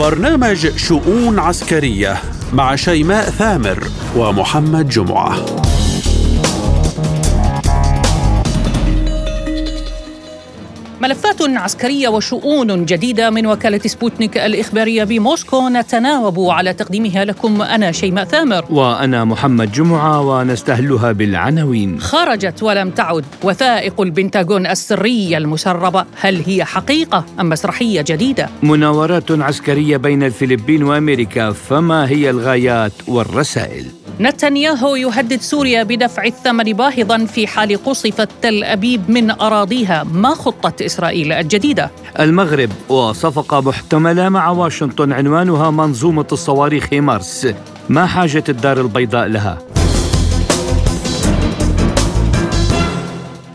برنامج شؤون عسكرية مع شيماء ثامر ومحمد جمعة. ملفات عسكرية وشؤون جديدة من وكالة سبوتنيك الإخبارية بموسكو. نتناوب على تقديمها لكم أنا شيماء ثامر. وأنا محمد جمعة ونستهلها بالعناوين. خرجت ولم تعد وثائق البنتاغون السرية المسربة. هل هي حقيقة أم مسرحية جديدة؟ مناورات عسكرية بين الفلبين وأمريكا فما هي الغايات والرسائل؟ نتنياهو يهدد سوريا بدفع الثمن باهظا في حال قصفت تل أبيب من أراضيها، ما خطة إسرائيل الجديدة؟ المغرب وصفقه محتمله مع واشنطن عنوانها منظومة الصواريخ مارس، ما حاجة الدار البيضاء لها؟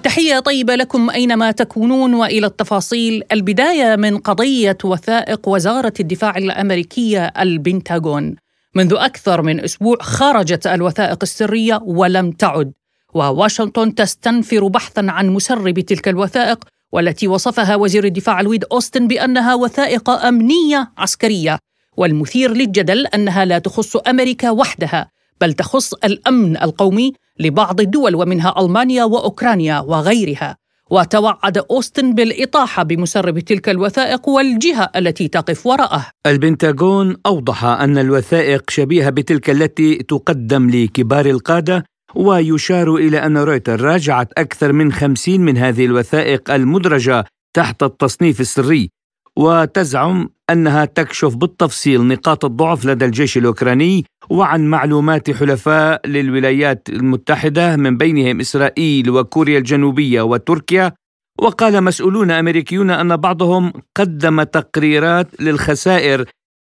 تحية طيبة لكم أينما تكونون وإلى التفاصيل البداية من قضية وثائق وزارة الدفاع الأمريكية البنتاغون منذ أكثر من أسبوع خرجت الوثائق السرية ولم تعد وواشنطن تستنفر بحثا عن مسرب تلك الوثائق والتي وصفها وزير الدفاع الويد أوستن بأنها وثائق أمنية عسكرية. والمثير للجدل أنها لا تخص أمريكا وحدها بل تخص الأمن القومي لبعض الدول ومنها ألمانيا وأوكرانيا وغيرها. وتوعد أوستن بالإطاحة بمسرب تلك الوثائق والجهة التي تقف وراءه. البنتاغون أوضح أن الوثائق شبيهة بتلك التي تقدم لكبار القادة ويشار إلى أن رويتر راجعت أكثر من خمسين من هذه الوثائق المدرجة تحت التصنيف السري وتزعم أنها تكشف بالتفصيل نقاط الضعف لدى الجيش الأوكراني وعن معلومات حلفاء للولايات المتحدة من بينهم إسرائيل وكوريا الجنوبية وتركيا. وقال مسؤولون أمريكيون أن بعضهم قدم تقريرات للخسائر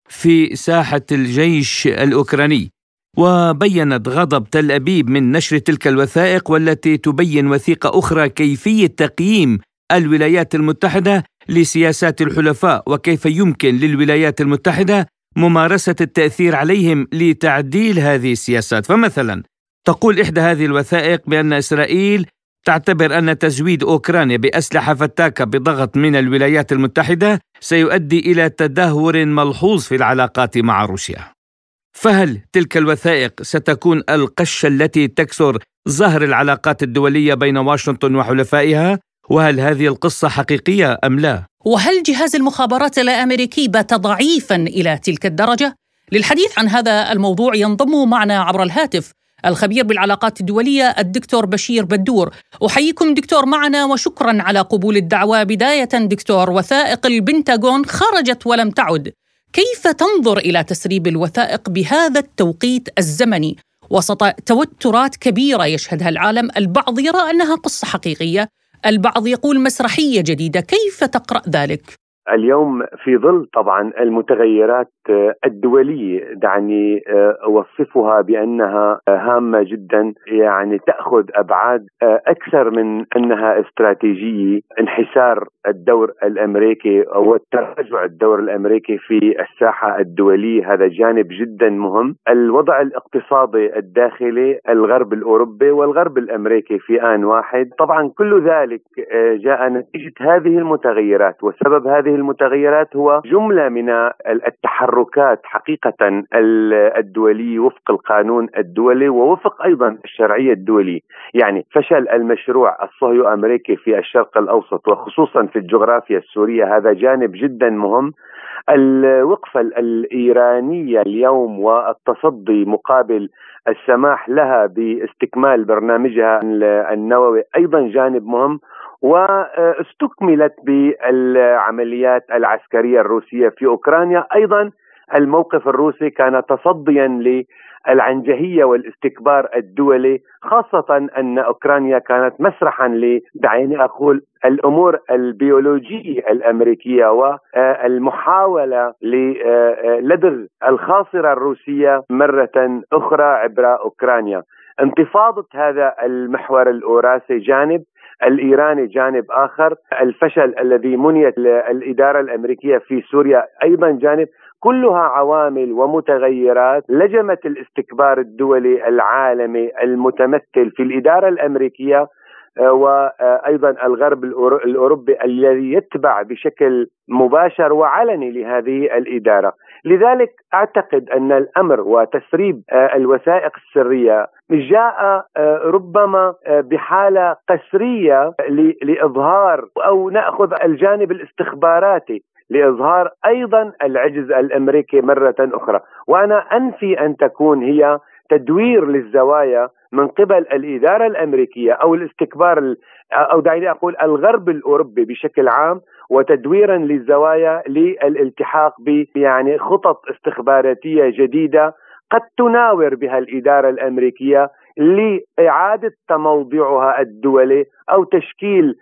في ساحة الجيش الأوكراني. وبينت غضب تل أبيب من نشر تلك الوثائق والتي تبين وثيقة أخرى كيفية تقييم الولايات المتحدة لسياسات الحلفاء وكيف يمكن للولايات المتحدة ممارسة التأثير عليهم لتعديل هذه السياسات. فمثلا تقول إحدى هذه الوثائق بأن إسرائيل تعتبر أن تزويد أوكرانيا بأسلحة فتاكة بضغط من الولايات المتحدة سيؤدي إلى تدهور ملحوظ في العلاقات مع روسيا. فهل تلك الوثائق ستكون القشة التي تكسر ظهر العلاقات الدولية بين واشنطن وحلفائها وهل هذه القصة حقيقية أم لا؟ وهل جهاز المخابرات الأمريكي بات ضعيفا إلى تلك الدرجة؟ للحديث عن هذا الموضوع ينضم معنا عبر الهاتف الخبير بالعلاقات الدولية الدكتور بشير بدور أحييكم دكتور معنا وشكرا على قبول الدعوة بداية دكتور وثائق البنتاغون خرجت ولم تعد كيف تنظر إلى تسريب الوثائق بهذا التوقيت الزمني؟ وسط توترات كبيرة يشهدها العالم البعض يرى أنها قصة حقيقية البعض يقول مسرحية جديدة. كيف تقرأ ذلك؟ اليوم في ظل طبعا المتغيرات الدولية دعني أوصفها بأنها هامة جدا يعني تأخذ أبعاد أكثر من أنها استراتيجية انحسار الدور الأمريكي والتراجع الدور الأمريكي في الساحة الدولية. هذا جانب جدا مهم. الوضع الاقتصادي الداخلي الغرب الأوروبي والغرب الأمريكي في آن واحد. طبعا كل ذلك جاء نتيجة هذه المتغيرات وسبب هذه المتغيرات هو جملة من التحركات حقيقة الدوليه وفق القانون الدولي ووفق أيضا الشرعية الدوليه، يعني فشل المشروع الصهيو امريكي في الشرق الأوسط وخصوصا في الجغرافيا السورية هذا جانب جدا مهم. الوقفة الإيرانية اليوم والتصدي مقابل السماح لها باستكمال برنامجها النووي أيضا جانب مهم واستكملت بالعمليات العسكرية الروسية في أوكرانيا. أيضا الموقف الروسي كان تصديا للعنجهيه والاستكبار الدولي خاصة أن أوكرانيا كانت مسرحا دعيني أقول الأمور البيولوجية الأمريكية والمحاوله للدغ الخاصرة الروسية مرة أخرى عبر أوكرانيا. انتفاضة هذا المحور الاوراسي جانب الإيراني جانب آخر، الفشل الذي منيت الاداره الأمريكية في سوريا أيضا جانب، كلها عوامل ومتغيرات لجمت الاستكبار الدولي العالمي المتمثل في الإدارة الأمريكية وأيضا الغرب الأوروبي الذي يتبع بشكل مباشر وعلني لهذه الإدارة، لذلك أعتقد أن الأمر وتسريب الوثائق السرية جاء ربما بحالة قسرية لإظهار أو نأخذ الجانب الاستخباراتي. لإظهار أيضا العجز الأمريكي مرة أخرى، وأنا أنفي أن تكون هي تدوير للزوايا من قبل الإدارة الأمريكية أو الاستكبار أو دعيني أقول الغرب الأوروبي بشكل عام وتدويرا للزوايا للالتحاق ب يعني خطط استخباراتية جديدة قد تناور بها الإدارة الأمريكية لإعادة تموضعها الدولي أو تشكيل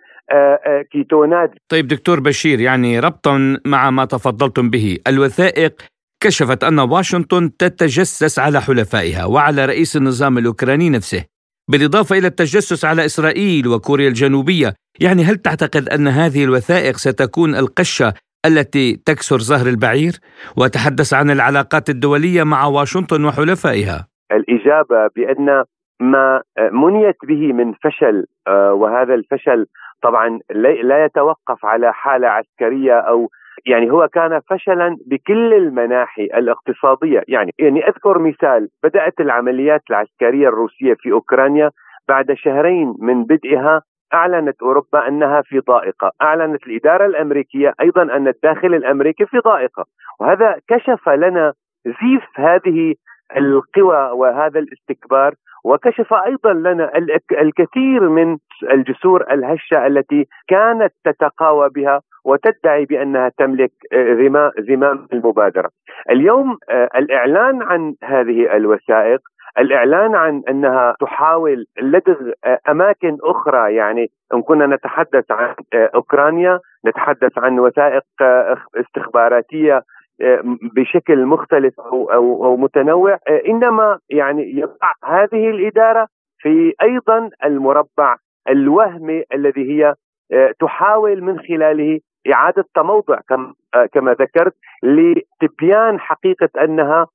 كيتونات. طيب دكتور بشير يعني ربطا مع ما تفضلتم به. الوثائق كشفت أن واشنطن تتجسس على حلفائها وعلى رئيس النظام الأوكراني نفسه بالإضافة إلى التجسس على إسرائيل وكوريا الجنوبية. يعني هل تعتقد أن هذه الوثائق ستكون القشة التي تكسر ظهر البعير؟ وتحدث عن العلاقات الدولية مع واشنطن وحلفائها. الإجابة بأن ما منيت به من فشل آه، وهذا الفشل طبعا لا يتوقف على حالة عسكرية أو يعني هو كان فشلا بكل المناحي الاقتصادية. يعني يعني أذكر مثال بدأت العمليات العسكرية الروسية في أوكرانيا بعد شهرين من بدئها أعلنت أوروبا أنها في ضائقة، أعلنت الإدارة الأمريكية أيضا أن الداخل الأمريكي في ضائقة، وهذا كشف لنا زيف هذه القوى وهذا الاستكبار وكشف أيضا لنا الكثير من الجسور الهشة التي كانت تتقاوى بها وتدعي بأنها تملك آه، زمام المبادرة. اليوم آه، الإعلان عن هذه الوثائق الإعلان عن أنها تحاول لدغ آه، أماكن أخرى يعني إن كنا نتحدث عن أوكرانيا نتحدث عن وثائق استخباراتية بشكل مختلف أو أو, أو متنوع. إنما يعني يضع هذه الإدارة في أيضا المربع الوهمي الذي هي تحاول من خلاله إعادة تموضع كما ذكرت لتبيان حقيقة أنها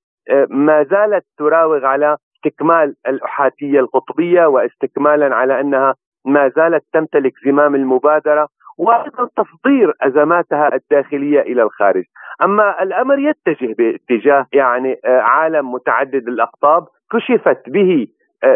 ما زالت تراوغ على استكمال الأحادية القطبية واستكمالا على أنها ما زالت تمتلك زمام المبادرة. وأيضا تصدير أزماتها الداخلية إلى الخارج، أما الأمر يتجه باتجاه يعني عالم متعدد الأقطاب كشفت به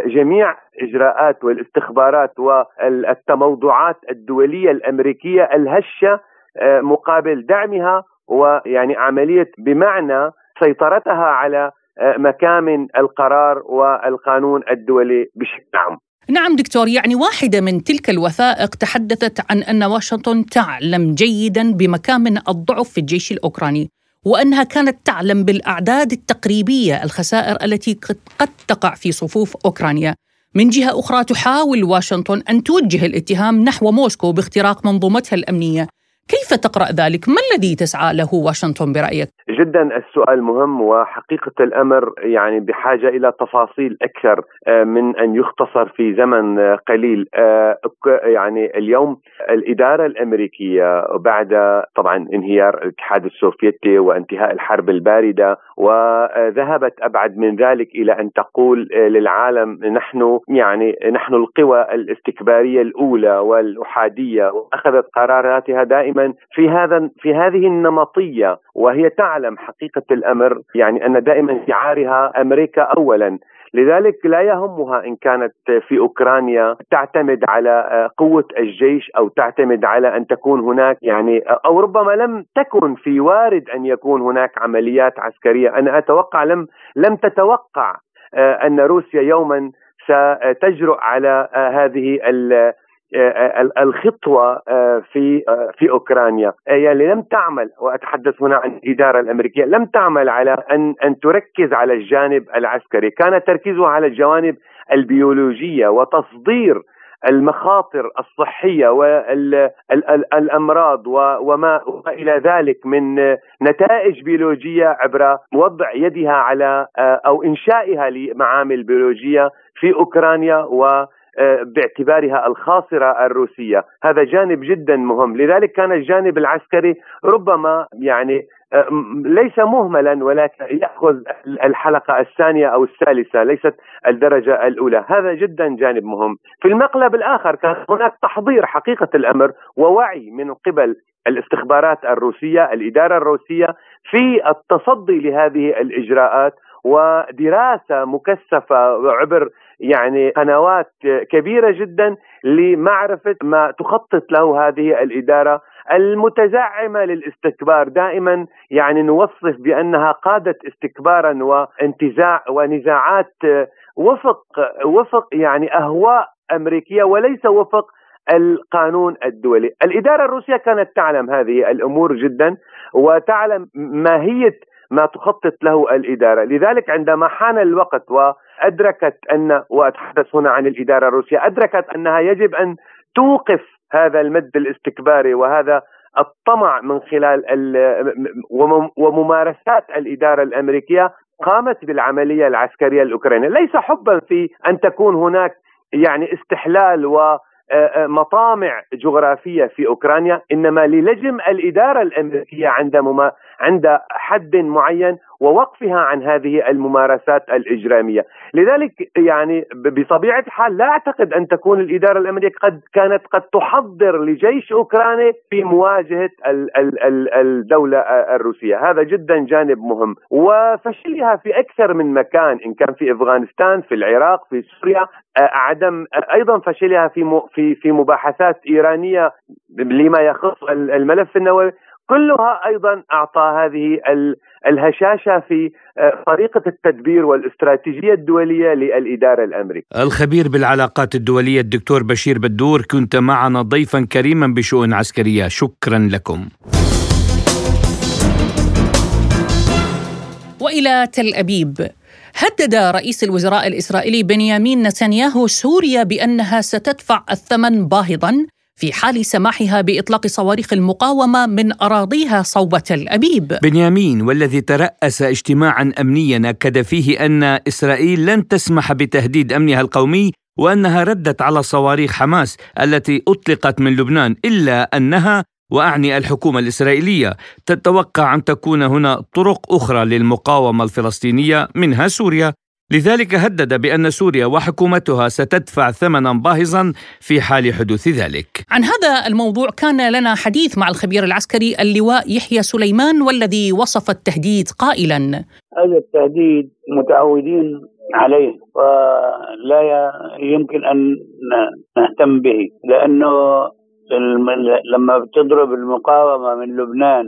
جميع إجراءات والاستخبارات والتموضعات الدولية الأمريكية الهشة آه، مقابل دعمها ويعني عملية بمعنى سيطرتها على آه، مكامن القرار والقانون الدولي بشكل عام. نعم دكتور يعني واحدة من تلك الوثائق تحدثت عن أن واشنطن تعلم جيدا بمكامن الضعف في الجيش الأوكراني وأنها كانت تعلم بالأعداد التقريبية الخسائر التي قد تقع في صفوف أوكرانيا. من جهة أخرى تحاول واشنطن أن توجه الاتهام نحو موسكو باختراق منظومتها الأمنية. كيف تقرأ ذلك؟ ما الذي تسعى له واشنطن برأيك؟ جدا السؤال مهم وحقيقة الأمر يعني بحاجة إلى تفاصيل أكثر آه، من أن يختصر في زمن آه، قليل آه، يعني اليوم الإدارة الأمريكية بعد طبعا انهيار الاتحاد السوفيتي وانتهاء الحرب الباردة وذهبت أبعد من ذلك إلى أن تقول للعالم نحن يعني نحن القوى الاستكبارية الأولى والأحادية وأخذت قراراتها دائما في هذا في هذه النمطية وهي تعلم حقيقة الأمر يعني أن دائما شعارها أمريكا اولا. لذلك لا يهمها إن كانت في أوكرانيا تعتمد على قوة الجيش أو تعتمد على أن تكون هناك يعني أو ربما لم تكن في وارد أن يكون هناك عمليات عسكرية، أنا أتوقع لم لم تتوقع أن روسيا يوما ستجرؤ على هذه آه، الخطوة آه، في آه، في أوكرانيا. يعني لم تعمل وأتحدث هنا عن الإدارة الأمريكية لم تعمل على أن أن تركز على الجانب العسكري. كان تركيزها على الجوانب البيولوجية وتصدير المخاطر الصحية والامراض وما إلى ذلك من نتائج بيولوجية عبر وضع يدها على أو إنشائها لمعامل بيولوجية في أوكرانيا و آه، باعتبارها الخاصرة الروسية. هذا جانب جدا مهم. لذلك كان الجانب العسكري ربما يعني ليس مهملا ولكن يأخذ الحلقة الثانية أو الثالثة ليست الدرجة الأولى، هذا جدا جانب مهم. في المقلب الآخر كان هناك تحضير حقيقة الأمر ووعي من قبل الاستخبارات الروسية، الإدارة الروسية في التصدي لهذه الإجراءات ودراسة مكثفة عبر يعني قنوات كبيرة جدا لمعرفة ما تخطط له هذه الإدارة المتزعمة للاستكبار دائما يعني نوصف بأنها قادت استكبارا وانتزاع ونزاعات وفق وفق يعني أهواء أمريكية وليس وفق القانون الدولي. الإدارة الروسية كانت تعلم هذه الأمور جدا وتعلم ماهية ما تخطط له الإدارة، لذلك عندما حان الوقت وأدركت أن وأتحدث هنا عن الإدارة الروسية، أدركت أنها يجب أن توقف هذا المد الاستكباري وهذا الطمع من خلال وممارسات الإدارة الأمريكية قامت بالعملية العسكرية الأوكرانية، ليس حبا في أن تكون هناك يعني استحلال و مطامع جغرافية في أوكرانيا إنما للجم الإدارة الأمريكية عند عند حد معين ووقفها عن هذه الممارسات الإجرامية، لذلك يعني بطبيعة الحال لا أعتقد أن تكون الإدارة الامريكيه قد كانت قد تحضر لجيش أوكراني في مواجهة الدولة الروسية، هذا جدا جانب مهم، وفشلها في أكثر من مكان إن كان في أفغانستان، في العراق، في سوريا، عدم أيضا فشلها في في في مباحثات إيرانية لما يخص الملف النووي. كلها أيضا أعطى هذه الهشاشة في آه، طريقة التدبير والاستراتيجية الدولية للإدارة الأمريكية. الخبير بالعلاقات الدولية الدكتور بشير بدور كنت معنا ضيفا كريما بشؤون عسكرية، شكرا لكم. وإلى تل أبيب هدد رئيس الوزراء الإسرائيلي بنيامين نتنياهو سوريا بأنها ستدفع الثمن باهظا في حال سماحها بإطلاق صواريخ المقاومة من أراضيها صوب تل ابيب. بنيامين والذي ترأس اجتماعا امنيا أكد فيه أن إسرائيل لن تسمح بتهديد أمنها القومي وأنها ردت على صواريخ حماس التي أطلقت من لبنان إلا أنها وأعني الحكومة الإسرائيلية تتوقع أن تكون هنا طرق أخرى للمقاومة الفلسطينية منها سوريا لذلك هدد بأن سوريا وحكومتها ستدفع ثمنا باهظا في حال حدوث ذلك. عن هذا الموضوع كان لنا حديث مع الخبير العسكري اللواء يحيى سليمان والذي وصف التهديد قائلا: هذا التهديد متعودين عليه ولا يمكن أن نهتم به لأنه لما بتضرب المقاومة من لبنان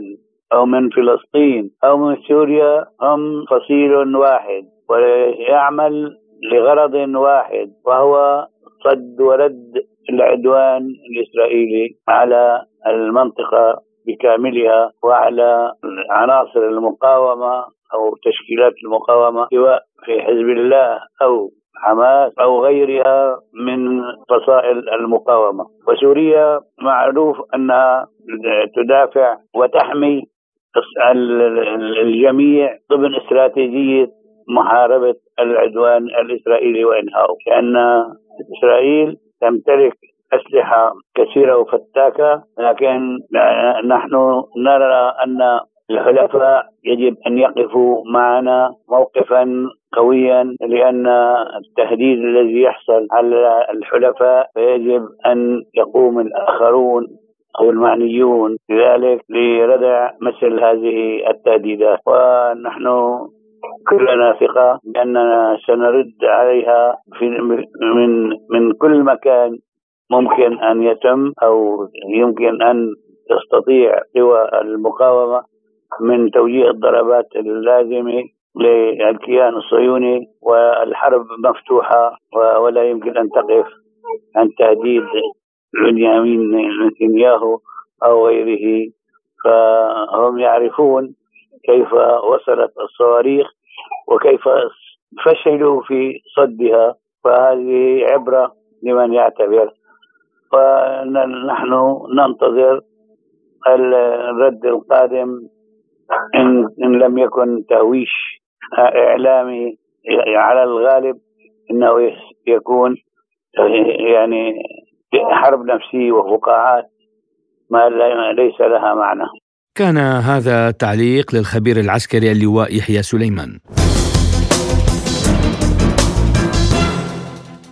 أو من فلسطين أو من سوريا هم فصيل واحد ويعمل لغرض واحد وهو صد ورد العدوان الإسرائيلي على المنطقة بكاملها وعلى عناصر المقاومة أو تشكيلات المقاومة سواء في حزب الله أو حماس أو غيرها من فصائل المقاومة. وسوريا معروف أنها تدافع وتحمي الجميع ضمن استراتيجية محاربة العدوان الإسرائيلي وإنهائه لأن إسرائيل تمتلك أسلحة كثيرة وفتاكة لكن نحن نرى أن الحلفاء يجب أن يقفوا معنا موقفا قويا لأن التهديد الذي يحصل على الحلفاء فيجب أن يقوم الآخرون أو المعنيون بذلك لردع مثل هذه التهديدات. ونحن كلنا ثقة بأننا سنرد عليها في من من كل مكان ممكن أن يتم أو يمكن أن تستطيع قوى المقاومة من توجيه الضربات اللازمة للكيان الصهيوني والحرب مفتوحة ولا يمكن أن تقف عن تهديد بنيامين نتنياهو أو غيره. فهم يعرفون كيف وصلت الصواريخ وكيف فشلوا في صدها فهذه عبرة لمن يعتبر. ونحن ننتظر الرد القادم إن, لم يكن تهويش إعلامي على الغالب إنه يكون يعني حرب نفسية وفقاعات ما ليس لها معنى. كان هذا تعليق للخبير العسكري اللواء يحيى سليمان.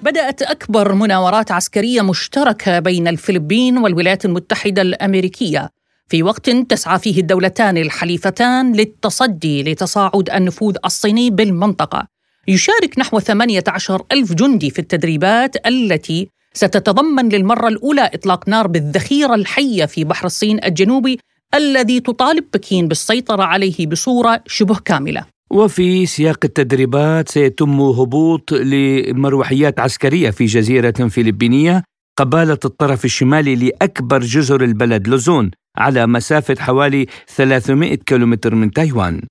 بدأت أكبر مناورات عسكرية مشتركة بين الفلبين والولايات المتحدة الأمريكية. في وقت تسعى فيه الدولتان الحليفتان للتصدي لتصاعد النفوذ الصيني بالمنطقة. يشارك نحو 18 ألف جندي في التدريبات التي ستتضمن للمرة الأولى إطلاق نار بالذخيرة الحية في بحر الصين الجنوبي الذي تطالب بكين بالسيطرة عليه بصورة شبه كاملة. وفي سياق التدريبات سيتم هبوط لمروحيات عسكرية في جزيرة فلبينية قبالة الطرف الشمالي لأكبر جزر البلد لوزون على مسافة حوالي 300 كيلومتر من تايوان.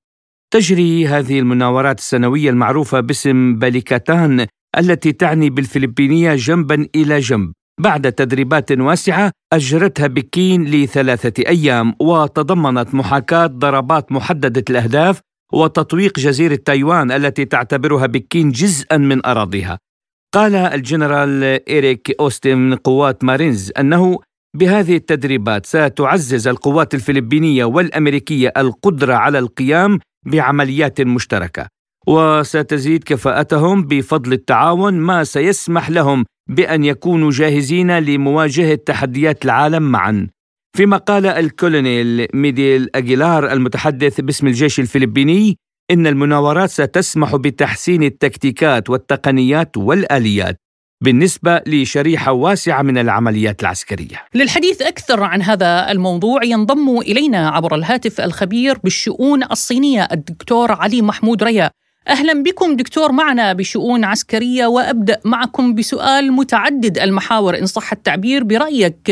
تجري هذه المناورات السنوية المعروفة باسم باليكاتان التي تعني بالفلبينية جنبا إلى جنب. بعد تدريبات واسعة أجرتها بكين لثلاثة أيام وتضمنت محاكاة ضربات محددة الأهداف وتطويق جزيرة تايوان التي تعتبرها بكين جزءا من أراضيها. قال الجنرال إيريك أوستن من قوات مارينز أنه بهذه التدريبات ستعزز القوات الفلبينية والأمريكية القدرة على القيام بعمليات مشتركة وستزيد كفاءتهم بفضل التعاون ما سيسمح لهم بأن يكونوا جاهزين لمواجهة تحديات العالم معا. فيما قال الكولونيل ميديل أجيلار المتحدث باسم الجيش الفلبيني إن المناورات ستسمح بتحسين التكتيكات والتقنيات والآليات بالنسبة لشريحة واسعة من العمليات العسكرية. للحديث أكثر عن هذا الموضوع ينضم إلينا عبر الهاتف الخبير بالشؤون الصينية الدكتور علي محمود ريا. أهلا بكم دكتور معنا بشؤون عسكرية وأبدأ معكم بسؤال متعدد المحاور إن صح التعبير برأيك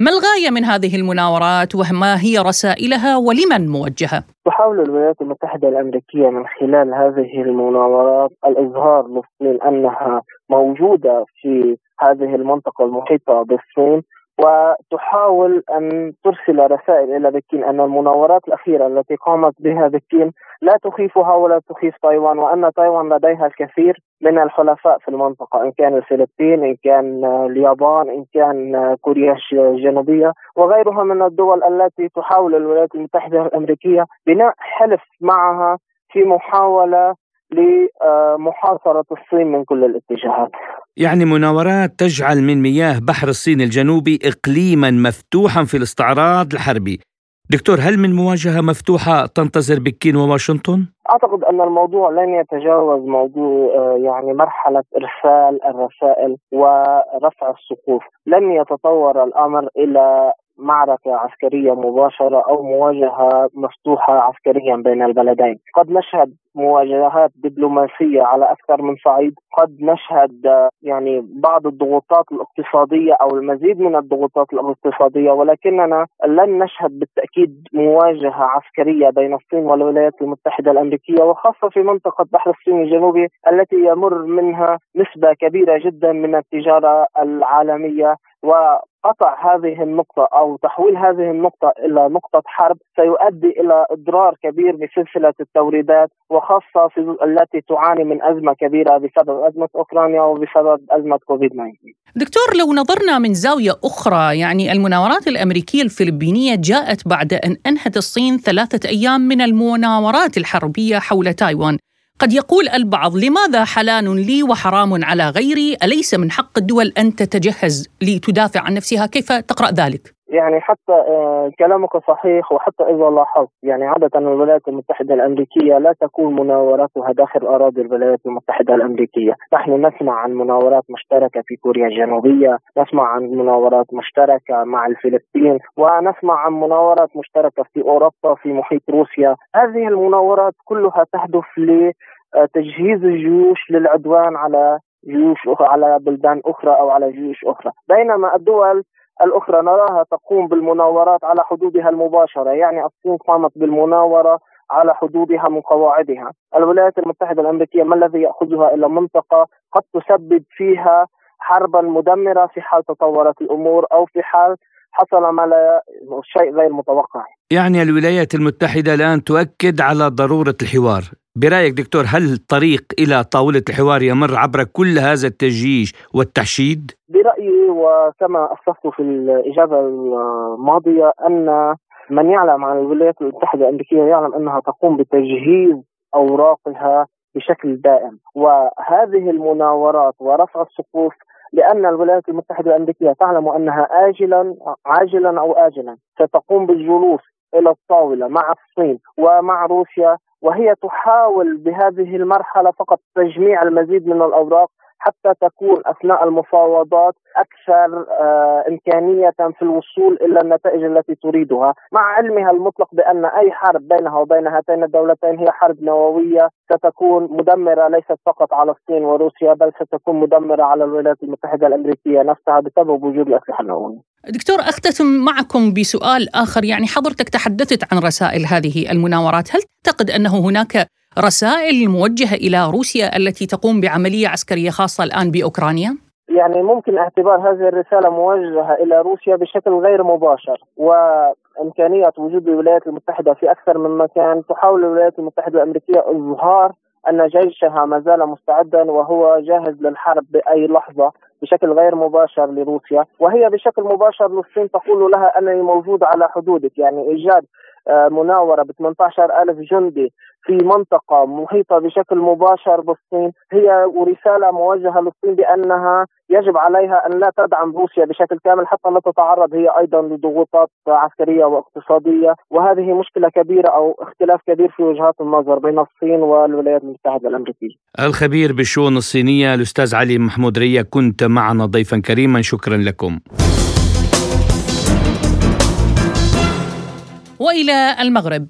ما الغاية من هذه المناورات وما هي رسائلها ولمن موجهة؟ تحاول الولايات المتحدة الأمريكية من خلال هذه المناورات الإظهار للصين أنها موجودة في هذه المنطقة المحيطة بالصين وتحاول أن ترسل رسائل إلى بكين أن المناورات الأخيرة التي قامت بها بكين لا تخيفها ولا تخيف تايوان وأن تايوان لديها الكثير من الحلفاء في المنطقة إن كان الفلبين إن كان اليابان إن كان كوريا الجنوبية وغيرها من الدول التي تحاول الولايات المتحدة الأمريكية بناء حلف معها في محاولة لمحاصرة الصين من كل الاتجاهات. يعني مناورات تجعل من مياه بحر الصين الجنوبي إقليما مفتوحا في الاستعراض الحربي. دكتور هل من مواجهة مفتوحة تنتظر بكين وواشنطن؟ أعتقد أن الموضوع لن يتجاوز موضوع آه، يعني مرحلة إرسال الرسائل ورفع السقوف. لن يتطور الأمر إلى معركة عسكرية مباشرة أو مواجهة مفتوحة عسكريا بين البلدين. قد نشهد مواجهات دبلوماسية على أكثر من صعيد. قد نشهد يعني بعض الضغوطات الاقتصادية أو المزيد من الضغوطات الاقتصادية ولكننا لن نشهد بالتأكيد مواجهة عسكرية بين الصين والولايات المتحدة الأمريكية وخاصة في منطقة بحر الصين الجنوبي التي يمر منها نسبة كبيرة جدا من التجارة العالمية. وقطع هذه النقطة أو تحويل هذه النقطة إلى نقطة حرب سيؤدي إلى إضرار كبير بسلسلة التوريدات وخاصة في التي تعاني من أزمة كبيرة بسبب أزمة أوكرانيا وبسبب أزمة كوفيد 19 دكتور لو نظرنا من زاوية أخرى يعني المناورات الأمريكية الفلبينية جاءت بعد أن أنهت الصين ثلاثة أيام من المناورات الحربية حول تايوان. قد يقول البعض لماذا حلال لي وحرام على غيري أليس من حق الدول أن تتجهز لتدافع عن نفسها كيف تقرأ ذلك؟ يعني حتى آه، كلامك صحيح وحتى إذا لاحظت يعني عادة الولايات المتحدة الأمريكية لا تكون مناوراتها داخل أراضي الولايات المتحدة الأمريكية، نحن نسمع عن مناورات مشتركة في كوريا الجنوبية، نسمع عن مناورات مشتركة مع الفلبين، ونسمع عن مناورات مشتركة في أوروبا في محيط روسيا، هذه المناورات كلها تهدف لتجهيز الجيوش للعدوان على جيوش على بلدان أخرى أو على جيوش أخرى. بينما الدول الأخرى نراها تقوم بالمناورات على حدودها المباشرة يعني الصين قامت بالمناورة على حدودها من قواعدها. الولايات المتحدة الأمريكية ما الذي يأخذها إلى منطقة قد تسبب فيها حربا مدمرة في حال تطورت الأمور أو في حال حصل ما لا شيء غير متوقع. يعني الولايات المتحدة الآن تؤكد على ضرورة الحوار. برأيك دكتور هل الطريق إلى طاولة الحوار يمر عبر كل هذا التجيش والتحشيد؟ برأيي وكما أسست في الإجابة الماضية أن من يعلم عن الولايات المتحدة الأمريكية يعلم أنها تقوم بتجهيز أوراقها بشكل دائم وهذه المناورات ورفع السقوف لأن الولايات المتحدة الأمريكية تعلم أنها آجلا عاجلا أو آجلا ستقوم بالجلوس إلى الطاولة مع الصين ومع روسيا وهي تحاول بهذه المرحلة فقط تجميع المزيد من الأوراق حتى تكون أثناء المفاوضات أكثر آه إمكانية في الوصول إلى النتائج التي تريدها، مع علمها المطلق بأن أي حرب بينها وبين هاتين الدولتين هي حرب نووية ستكون مدمرة ليست فقط على الصين وروسيا بل ستكون مدمرة على الولايات المتحدة الأمريكية نفسها بسبب وجود الأسلحة النووية. دكتور أختتم معكم بسؤال آخر. يعني حضرتك تحدثت عن رسائل هذه المناورات، هل تعتقد أنه هناك رسائل موجهة إلى روسيا التي تقوم بعملية عسكرية خاصة الآن بأوكرانيا؟ يعني ممكن اعتبار هذه الرسالة موجهة إلى روسيا بشكل غير مباشر وإمكانية وجود الولايات المتحدة في أكثر من مكان تحاول الولايات المتحدة الأمريكية إظهار أن جيشها ما زال مستعدا وهو جاهز للحرب بأي لحظة بشكل غير مباشر لروسيا وهي بشكل مباشر للصين تقول لها انني موجود على حدودك يعني إيجاد آه، مناورة ب 18 ألف جندي في منطقة محيطة بشكل مباشر بالصين. هي رسالة موجهة للصين بأنها يجب عليها أن لا تدعم روسيا بشكل كامل حتى لا تتعرض هي أيضا لضغوطات عسكرية واقتصادية. وهذه مشكلة كبيرة أو اختلاف كبير في وجهات النظر بين الصين والولايات المتحدة الأمريكية. الخبير بالشؤون الصينية الأستاذ علي محمود ريا كنت معنا ضيفا كريما. شكرا لكم. وإلى المغرب.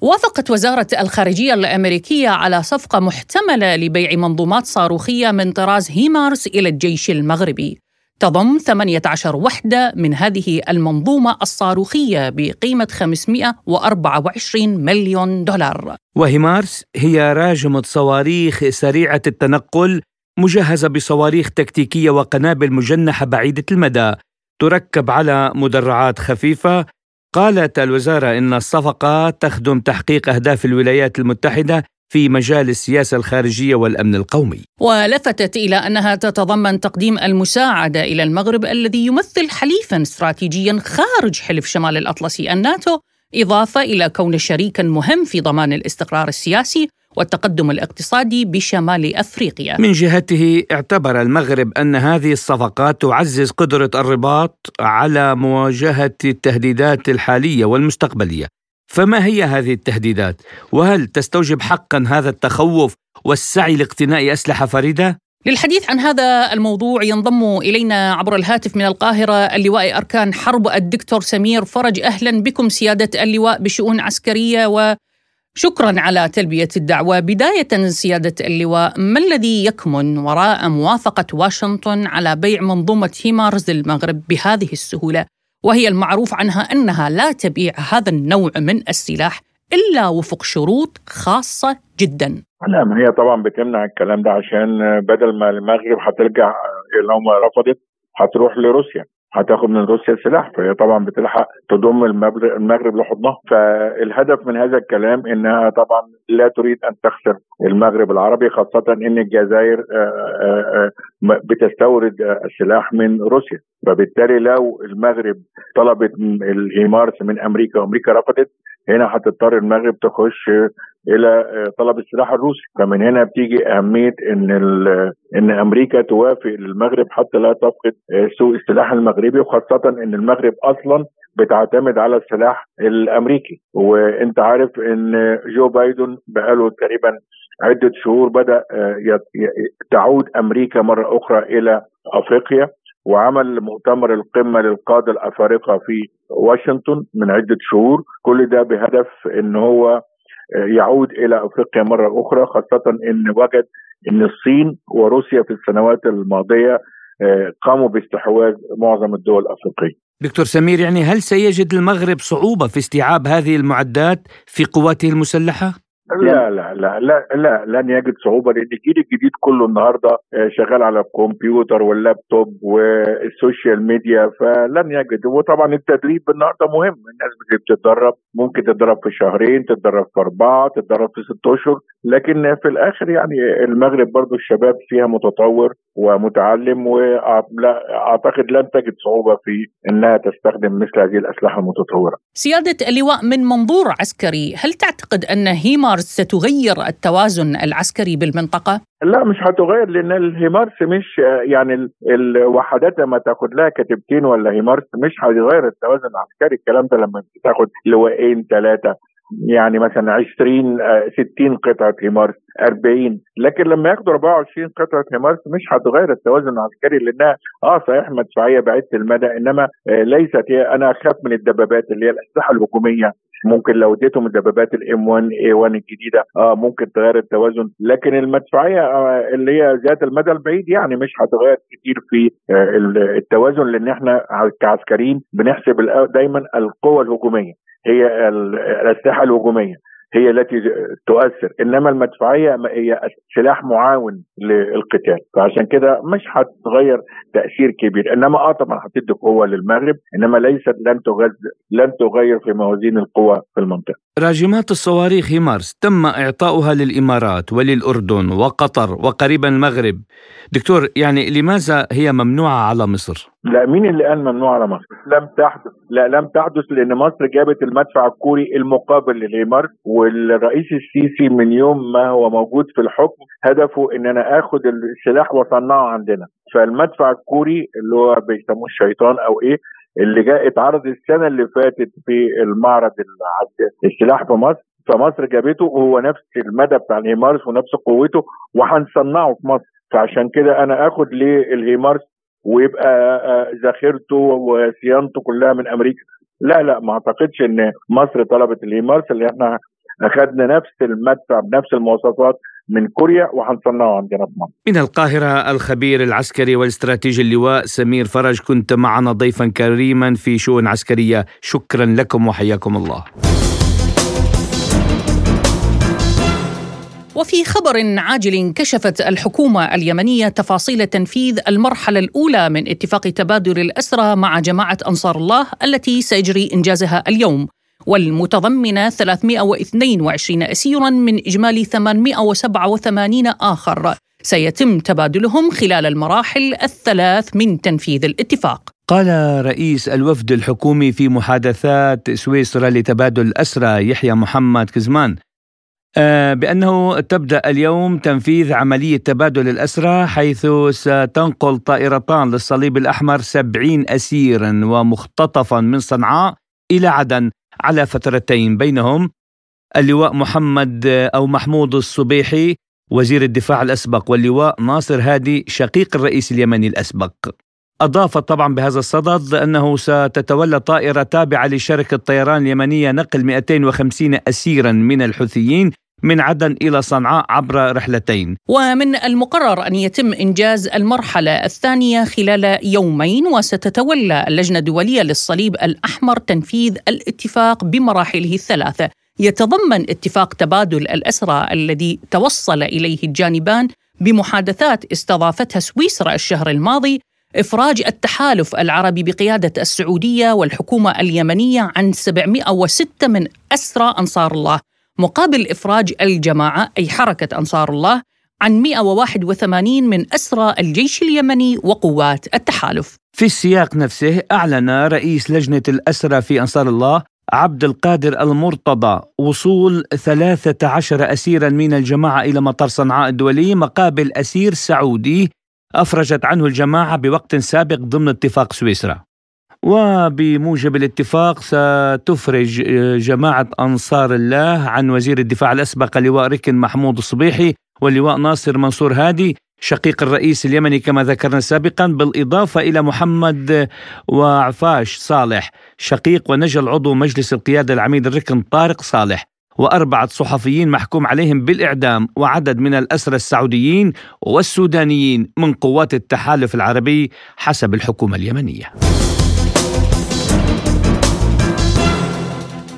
وافقت وزارة الخارجية الأمريكية على صفقة محتملة لبيع منظومات صاروخية من طراز هيمارس إلى الجيش المغربي. تضم 18 وحدة من هذه المنظومة الصاروخية بقيمة 524 مليون دولار. وهيمارس هي راجمة صواريخ سريعة التنقل مجهزة بصواريخ تكتيكية وقنابل مجنحة بعيدة المدى تركب على مدرعات خفيفة قالت الوزارة إن الصفقة تخدم تحقيق أهداف الولايات المتحدة في مجال السياسة الخارجية والأمن القومي. ولفتت إلى أنها تتضمن تقديم المساعدة إلى المغرب الذي يمثل حليفا استراتيجيا خارج حلف شمال الأطلسي الناتو إضافة إلى كون شريكا مهم في ضمان الاستقرار السياسي والتقدم الاقتصادي بشمال أفريقيا. من جهته اعتبر المغرب أن هذه الصفقات تعزز قدرة الرباط على مواجهة التهديدات الحالية والمستقبلية. فما هي هذه التهديدات؟ وهل تستوجب حقا هذا التخوف والسعي لاقتناء أسلحة فريدة؟ للحديث عن هذا الموضوع ينضم إلينا عبر الهاتف من القاهرة اللواء أركان حرب الدكتور سمير فرج أهلا بكم سيادة اللواء بشؤون عسكرية و شكرا على تلبية الدعوة. بداية سيادة اللواء ما الذي يكمن وراء موافقة واشنطن على بيع منظومة هيمارز للمغرب بهذه السهولة؟ وهي المعروف عنها أنها لا تبيع هذا النوع من السلاح إلا وفق شروط خاصة جدا. لا ما هي طبعا بتمنع الكلام ده عشان بدل ما المغرب هترجع لو ما رفضت هتروح لروسيا. هتاخد من روسيا سلاح فهي طبعا بتلحق تضم المغرب لحضنها. فالهدف من هذا الكلام إنها طبعا لا تريد أن تخسر المغرب العربي خاصة إن الجزائر آه، آه، آه، بتستورد السلاح من روسيا. فبالتالي لو المغرب طلبت الهيمارس من أمريكا وأمريكا رفضت هنا هتضطر المغرب تخش إلى آه، طلب السلاح الروسي. فمن هنا بتيجي أهمية إن إن أمريكا توافق للمغرب حتى لا تفقد آه، سوق السلاح المغربي وخاصة إن المغرب أصلا بتعتمد على السلاح الأمريكي. وأنت عارف إن جو بايدن بقاله تقريبا عدة شهور بدأ آه، تعود أمريكا مرة أخرى إلى أفريقيا. وعمل مؤتمر القمة للقادة الأفارقة في واشنطن من عدة شهور كل ده بهدف إن هو يعود إلى أفريقيا مرة أخرى خاصة إن وجد إن الصين وروسيا في السنوات الماضية آه، قاموا باستحواذ معظم الدول الأفريقية. دكتور سمير يعني هل سيجد المغرب صعوبة في استيعاب هذه المعدات في قواته المسلحة؟ لا لا. لا لا لا لن يجد صعوبة لأن الجيل الجديد كله النهارده آه، شغال على الكمبيوتر وال laptop وال social media فلن يجد. وطبعا التدريب النهارده مهم. الناس بتتدرب ممكن تتدرب في شهرين تتدرب في أربعة تتدرب في ست أشهر. لكن في الآخر يعني المغرب برضو الشباب فيها متطور ومتعلم واعتقد لن تجد صعوبة في إنها تستخدم مثل هذه الأسلحة المتطورة. سياده اللواء من منظور عسكري، هل تعتقد أن هيمارس ستغير التوازن العسكري بالمنطقة؟ لا مش هتغير لأن الهيمارس مش يعني الوحدات لما تاخد لها كتيبتين ولا هيمارس مش هيغير التوازن العسكري. الكلام ده لما تاخد لواءين ثلاثة يعني مثلا 20 60 آه، قطعة هيمارس 40 لكن لما ياخدوا 24 قطعة هيمارس مش هتغير التوازن العسكري لانها آه صحيح مدفعيه بعيده المدى إنما آه ليست هي أنا أخاف من الدبابات اللي هي الأسلحة الهجومية. ممكن لو اديتهم الدبابات الام 1 اي 1 الجديدة آه ممكن تغير التوازن. لكن المدفعية آه اللي هي ذات المدى البعيد يعني مش هتغير كتير في آه التوازن لأن إحنا كعسكريين بنحسب دايما القوة الهجومية هي الأسلحة الهجومية. هي التي تؤثر. إنما المدفعية هي سلاح معاون للقتال. فعشان كده مش هتغير تأثير كبير. إنما آه طبعا هتدي قوة للمغرب إنما ليست لن تغز لن تغير في موازين القوى في المنطقة. راجمات الصواريخ هيمارس تم إعطاؤها للإمارات وللأردن وقطر وقريبا المغرب. دكتور يعني لماذا هي ممنوعة على مصر؟ لا مين اللي قال ممنوع على مصر؟ لم تحدث. لا لم تحدث لأن مصر جابت المدفع الكوري المقابل للهيمارس والرئيس السيسي من يوم ما هو موجود في الحكم هدفه إن أنا آخد السلاح وأصنعه عندنا. فالمدفع الكوري اللي هو بيسموه الشيطان أو إيه اللي جاء اتعرض السنة اللي فاتت في المعرض السلاح في مصر فمصر جابته وهو نفس المدى بتاع الهيمارس ونفس قوته وهنصنعه في مصر. فعشان كده أنا آخد ليه الهيمارس ويبقى آه، ذاخرته وصيانته كلها من أمريكا لا لا ما أعتقدش إن مصر طلبت الهيمارس اللي إحنا أخذنا نفس المدفع بنفس المواصفات من كوريا وحنصنعه عندنا في مصر. من القاهرة الخبير العسكري والاستراتيجي اللواء سمير فرج كنت معنا ضيفا كريما في شؤون عسكرية، شكرا لكم وحياكم الله. وفي خبر عاجل كشفت الحكومة اليمنية تفاصيل تنفيذ المرحلة الأولى من اتفاق تبادل الاسرى مع جماعة أنصار الله التي سيجري إنجازها اليوم والمتضمنة 322 اسيرا من إجمالي 887 آخر سيتم تبادلهم خلال المراحل الثلاث من تنفيذ الاتفاق. قال رئيس الوفد الحكومي في محادثات سويسرا لتبادل الاسرى يحيى محمد كزمان بأنه تبدأ اليوم تنفيذ عملية تبادل الأسرى حيث ستنقل طائرتان للصليب الأحمر سبعين أسيرا ومختطفا من صنعاء إلى عدن على فترتين. بينهم اللواء محمد أو محمود الصبيحي وزير الدفاع الأسبق واللواء ناصر هادي شقيق الرئيس اليمني الأسبق. أضاف طبعا بهذا الصدد أنه ستتولى طائرة تابعة لشركة طيران اليمنية نقل 250 أسيرا من الحوثيين من عدن إلى صنعاء عبر رحلتين. ومن المقرر أن يتم إنجاز المرحلة الثانية خلال يومين وستتولى اللجنة الدولية للصليب الأحمر تنفيذ الاتفاق بمراحله الثلاثة يتضمن اتفاق تبادل الأسرى الذي توصل إليه الجانبان بمحادثات استضافتها سويسرا الشهر الماضي إفراج التحالف العربي بقيادة السعودية والحكومة اليمنية عن 706 من أسرى أنصار الله مقابل إفراج الجماعة أي حركة أنصار الله عن 181 من أسرى الجيش اليمني وقوات التحالف. في السياق نفسه أعلن رئيس لجنة الأسرى في أنصار الله عبد القادر المرتضى وصول 13 أسيرا من الجماعة إلى مطار صنعاء الدولي مقابل أسير سعودي أفرجت عنه الجماعة بوقت سابق ضمن اتفاق سويسرا. وبموجب الاتفاق ستفرج جماعة أنصار الله عن وزير الدفاع الأسبق لواء ركن محمود الصبيحي واللواء ناصر منصور هادي شقيق الرئيس اليمني كما ذكرنا سابقا بالإضافة إلى محمد وعفاش صالح شقيق ونجل عضو مجلس القيادة العميد الركن طارق صالح. وأربعة صحفيين محكوم عليهم بالإعدام وعدد من الأسرى السعوديين والسودانيين من قوات التحالف العربي حسب الحكومة اليمنية.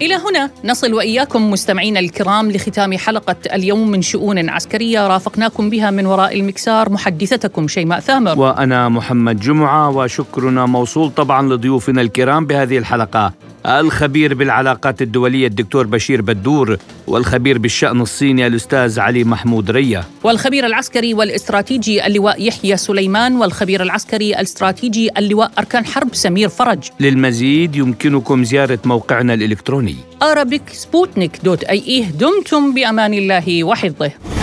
إلى هنا نصل وإياكم مستمعينا الكرام لختام حلقة اليوم من شؤون عسكرية رافقناكم بها من وراء المكسار محدثتكم شيماء ثامر. وأنا محمد جمعة وشكرنا موصول طبعا لضيوفنا الكرام بهذه الحلقة. الخبير بالعلاقات الدولية الدكتور بشير بدور والخبير بالشأن الصيني الأستاذ علي محمود ريا. والخبير العسكري والاستراتيجي اللواء يحيى سليمان والخبير العسكري الاستراتيجي اللواء أركان حرب سمير فرج. للمزيد يمكنكم زيارة موقعنا الإلكتروني. Arabicsputnik.ae دمتم بأمان الله وحفظه.